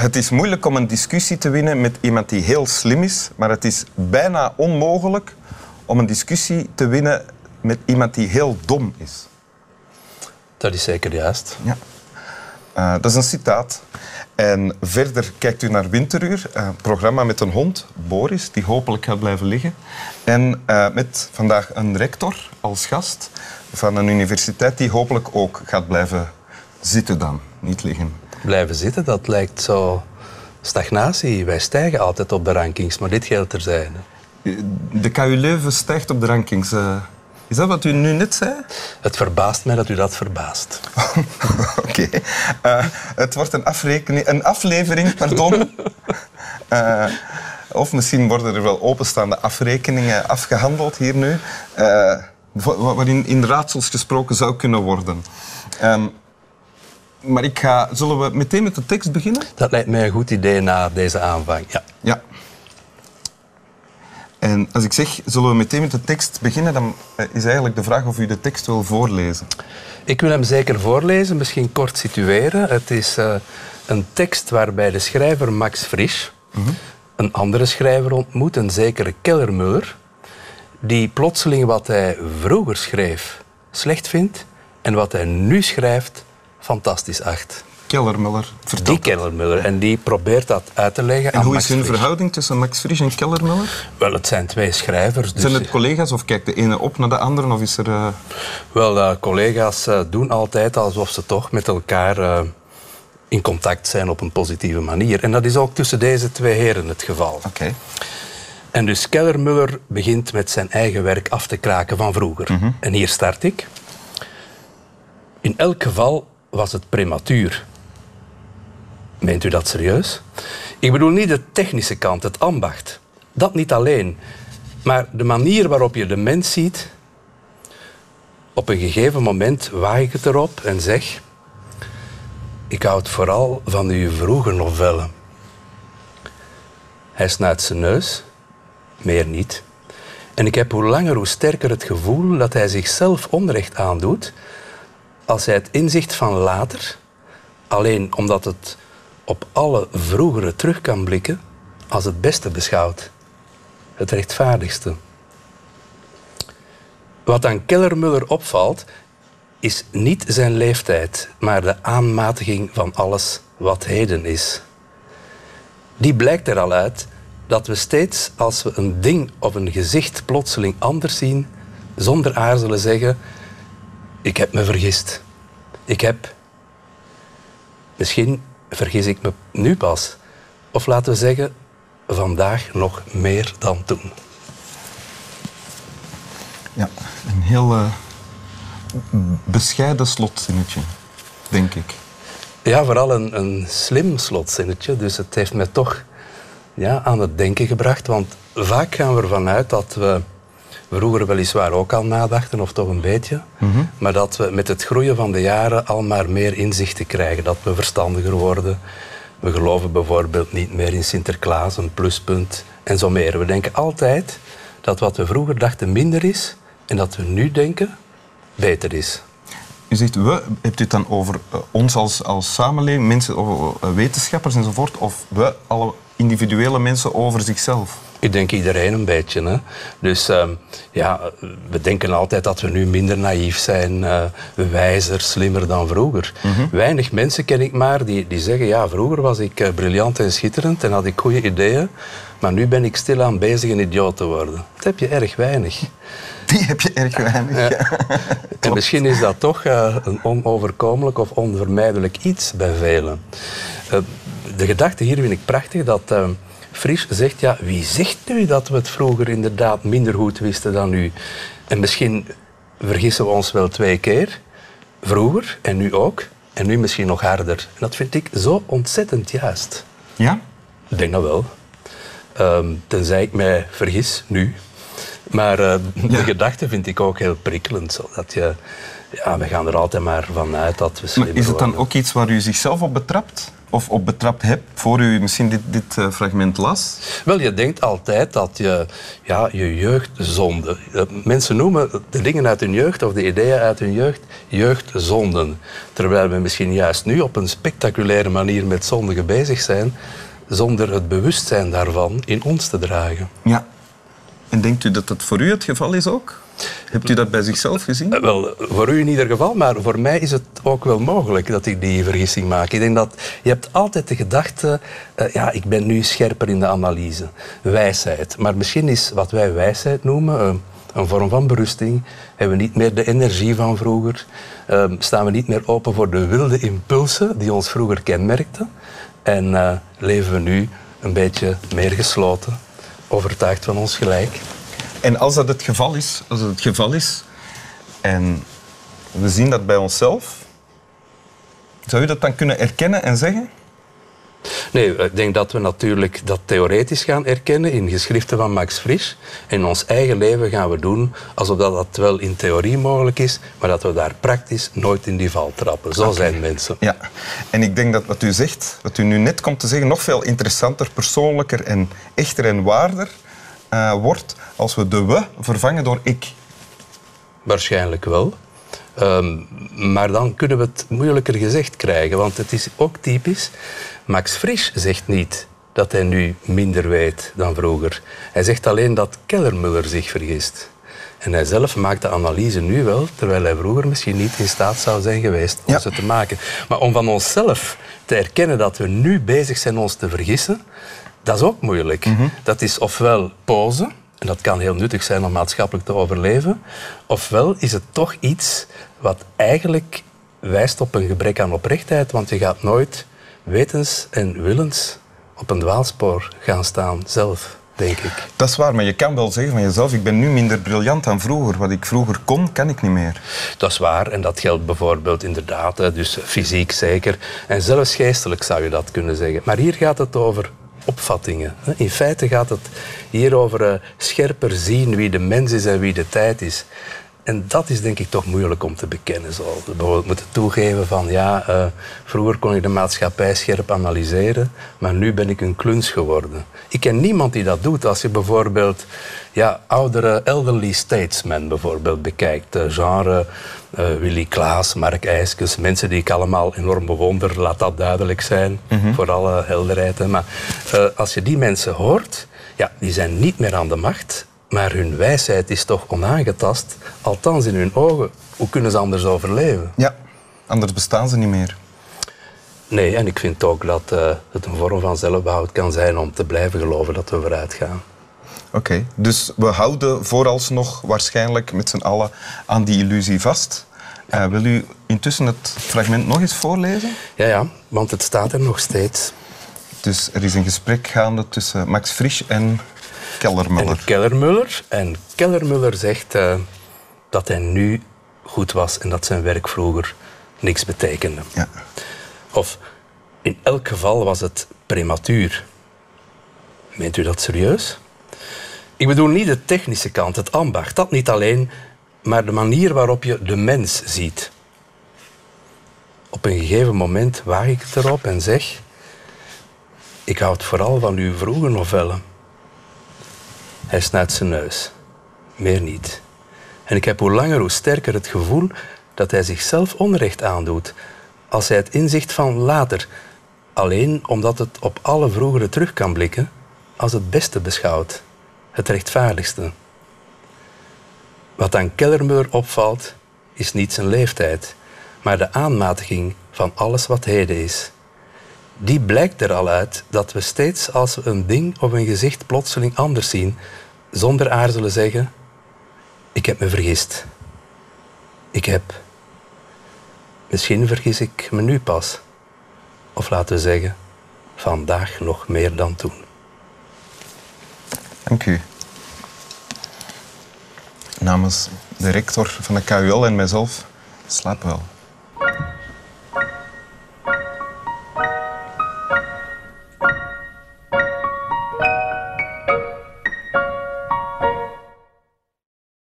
Het is moeilijk om een discussie te winnen met iemand die heel slim is, maar het is bijna onmogelijk om een discussie te winnen met iemand die heel dom is. Dat is zeker juist. Ja. Uh, dat is een citaat. En verder kijkt u naar Winteruur, een programma met een hond, Boris, die hopelijk gaat blijven liggen. En uh, met vandaag een rector als gast van een universiteit die hopelijk ook gaat blijven zitten dan, niet liggen. Blijven zitten, dat lijkt zo stagnatie. Wij stijgen altijd op de rankings, maar dit geldt terzijde. De KU Leuven stijgt op de rankings. Uh, is dat wat u nu net zei? Het verbaast mij dat u dat verbaast. Oké. Okay. Uh, het wordt een, een aflevering, pardon. uh, of misschien worden er wel openstaande afrekeningen afgehandeld hier nu. Uh, waarin in raadsels gesproken zou kunnen worden. Um, maar ik ga, zullen we meteen met de tekst beginnen? Dat lijkt mij een goed idee na deze aanvang, ja. Ja. En als ik zeg, zullen we meteen met de tekst beginnen, dan eh, is eigenlijk de vraag of u de tekst wil voorlezen. Ik wil hem zeker voorlezen, misschien kort situeren. Het is uh, een tekst waarbij de schrijver Max Frisch mm -hmm. een andere schrijver ontmoet, een zekere Kellermuller, die plotseling wat hij vroeger schreef slecht vindt en wat hij nu schrijft fantastisch acht. Kellermuller. Die Kellermuller. En die probeert dat uit te leggen. En hoe is hun verhouding tussen Max Frisch en Kellermuller? Wel, het zijn twee schrijvers. Dus zijn het collega's of kijkt de ene op naar de andere? Of is er, uh... Wel, uh, collega's uh, doen altijd alsof ze toch met elkaar in contact zijn op een positieve manier. En dat is ook tussen deze twee heren het geval. Oké. En dus Kellermuller begint met zijn eigen werk af te kraken van vroeger. Mhm. En hier start ik. In elk geval was het prematuur. Meent u dat serieus? Ik bedoel niet de technische kant, het ambacht. Dat niet alleen. Maar de manier waarop je de mens ziet. Op een gegeven moment waag ik het erop en zeg... Ik houd vooral van uw vroege novellen. Hij snuit zijn neus, meer niet. En ik heb hoe langer hoe sterker het gevoel dat hij zichzelf onrecht aandoet als hij het inzicht van later, alleen omdat het op alle vroegere terug kan blikken, als het beste beschouwt. Het rechtvaardigste. Wat aan Kellermuller opvalt, is niet zijn leeftijd, maar de aanmatiging van alles wat heden is. Die blijkt er al uit dat we steeds als we een ding of een gezicht plotseling anders zien, zonder aarzelen zeggen: Ik heb me vergist. Ik heb. Misschien vergis ik me nu pas. Of laten we zeggen, vandaag nog meer dan toen. Ja, een heel uh, bescheiden slotzinnetje, denk ik. Ja, vooral een, een slim slotzinnetje. Dus het heeft me toch ja, aan het denken gebracht. Want vaak gaan we ervan uit dat we vroeger weliswaar ook al nadachten, of toch een beetje. Mhm. Maar dat we met het groeien van de jaren al maar meer inzichten krijgen. Dat we verstandiger worden. We geloven bijvoorbeeld niet meer in Sinterklaas, een pluspunt en zo meer. We denken altijd dat wat we vroeger dachten minder is en dat we nu denken beter is. U zegt we, hebt u het dan over uh, ons als, als samenleving, mensen, uh, wetenschappers enzovoort, of we, alle individuele mensen over zichzelf? Ik denk iedereen een beetje. Hè? Dus uh, ja, we denken altijd dat we nu minder naïef zijn, uh, wijzer, slimmer dan vroeger. Mm -hmm. Weinig mensen ken ik maar die, die zeggen, ja, vroeger was ik uh, briljant en schitterend en had ik goede ideeën, maar nu ben ik stilaan bezig een idioot te worden. Dat heb je erg weinig. Die heb je erg weinig, ja. ja. En misschien is dat toch uh, een onoverkomelijk of onvermijdelijk iets bij velen. de gedachte hier vind ik prachtig dat... Frisch zegt, ja, wie zegt nu dat we het vroeger inderdaad minder goed wisten dan nu? En misschien vergissen we ons wel twee keer. Vroeger en nu ook. En nu misschien nog harder. En dat vind ik zo ontzettend juist. Ja? Ik denk dat wel. Um, tenzij ik mij vergis, nu. Maar uh, de Ja. gedachte vind ik ook heel prikkelend. Zodat je ja, we gaan er altijd maar vanuit dat we Maar slimmer is het dan worden. ook iets waar u zichzelf op betrapt? Of op betrapt hebt, voor u misschien dit, dit eh, fragment las? Wel, je denkt altijd dat je ja, je jeugdzonde... eh, Mensen noemen de dingen uit hun jeugd of de ideeën uit hun jeugd jeugdzonden. Terwijl we misschien juist nu op een spectaculaire manier met zondigen bezig zijn, zonder het bewustzijn daarvan in ons te dragen. Ja. En denkt u dat dat voor u het geval is ook? Hebt u dat bij zichzelf gezien? Eh, Wel, voor u in ieder geval, maar voor mij is het ook wel mogelijk dat ik die vergissing maak. Ik denk dat je hebt altijd de gedachte, eh, ja, ik ben nu scherper in de analyse. Wijsheid. Maar misschien is wat wij wijsheid noemen eh, een vorm van berusting. Hebben we niet meer de energie van vroeger. Eh, staan we niet meer open voor de wilde impulsen die ons vroeger kenmerkten. En leven we nu een beetje meer gesloten, overtuigd van ons gelijk. En als dat het geval is, als het het geval is en we zien dat bij onszelf, zou u dat dan kunnen erkennen en zeggen? Nee, ik denk dat we natuurlijk dat theoretisch gaan erkennen in geschriften van Max Frisch. In ons eigen leven gaan we doen alsof dat, dat wel in theorie mogelijk is, maar dat we daar praktisch nooit in die val trappen. Zo zijn mensen. Ja. En ik denk dat wat u zegt, wat u nu net komt te zeggen, nog veel interessanter, persoonlijker en echter en waarder eh, wordt als we de we vervangen door ik. Waarschijnlijk wel. Ehm, maar dan kunnen we het moeilijker gezegd krijgen, want het is ook typisch. Max Frisch zegt niet dat hij nu minder weet dan vroeger. Hij zegt alleen dat Kellermuller zich vergist. En hij zelf maakt de analyse nu wel, terwijl hij vroeger misschien niet in staat zou zijn geweest om Ja. ze te maken. Maar om van onszelf te erkennen dat we nu bezig zijn ons te vergissen, dat is ook moeilijk. Dat is ofwel pose, en dat kan heel nuttig zijn om maatschappelijk te overleven, ofwel is het toch iets wat eigenlijk wijst op een gebrek aan oprechtheid, want je gaat nooit wetens en willens op een dwaalspoor gaan staan zelf, denk ik. Dat is waar, maar je kan wel zeggen van jezelf, ik ben nu minder briljant dan vroeger. Wat ik vroeger kon, kan ik niet meer. Dat is waar en dat geldt bijvoorbeeld inderdaad, dus fysiek zeker. En zelfs geestelijk zou je dat kunnen zeggen. Maar hier gaat het over opvattingen. In feite gaat het hier over eh, scherper zien wie de mens is en wie de tijd is. En dat is denk ik toch moeilijk om te bekennen. Zo bijvoorbeeld moeten toegeven van ja, eh, vroeger kon ik de maatschappij scherp analyseren, maar nu ben ik een kluns geworden. Ik ken niemand die dat doet. Als je bijvoorbeeld ja, oudere elderly statesmen bijvoorbeeld bekijkt, eh, genre eh, Willy Klaas, Mark Eiskes, mensen die ik allemaal enorm bewonder, laat dat duidelijk zijn, voor alle helderheid. hè. Maar als je die mensen hoort, ja, die zijn niet meer aan de macht, maar hun wijsheid is toch onaangetast, althans in hun ogen. Hoe kunnen ze anders overleven? Ja, anders bestaan ze niet meer. Nee, en ik vind ook dat eh, het een vorm van zelfbehoud kan zijn om te blijven geloven dat we vooruit gaan. Oké, dus we houden vooralsnog waarschijnlijk met z'n allen aan die illusie vast. Eh, wil u intussen het fragment nog eens voorlezen? Ja, ja, want het staat er nog steeds. Dus er is een gesprek gaande tussen Max Frisch en Kellermuller. En Kellermuller. En Kellermuller zegt eh, dat hij nu goed was en dat zijn werk vroeger niks betekende. Ja. Of in elk geval was het prematuur. Meent u dat serieus? Ik bedoel niet de technische kant, het ambacht, dat niet alleen, maar de manier waarop je de mens ziet. Op een gegeven moment waag ik het erop en zeg: Ik houd vooral van uw vroege novellen. Hij snuit zijn neus. Meer niet. En ik heb hoe langer hoe sterker het gevoel dat hij zichzelf onrecht aandoet. Als hij het inzicht van later, alleen omdat het op alle vroegere terug kan blikken, als het beste beschouwt, het rechtvaardigste. Wat aan Kellermuller opvalt, is niet zijn leeftijd, maar de aanmatiging van alles wat heden is. Die blijkt er al uit dat we steeds als we een ding of een gezicht plotseling anders zien, zonder aarzelen zeggen: Ik heb me vergist. Ik heb. Misschien vergis ik me nu pas. Of laten we zeggen, vandaag nog meer dan toen. Dank u. Namens de rector van de KUL en mijzelf, slaap wel.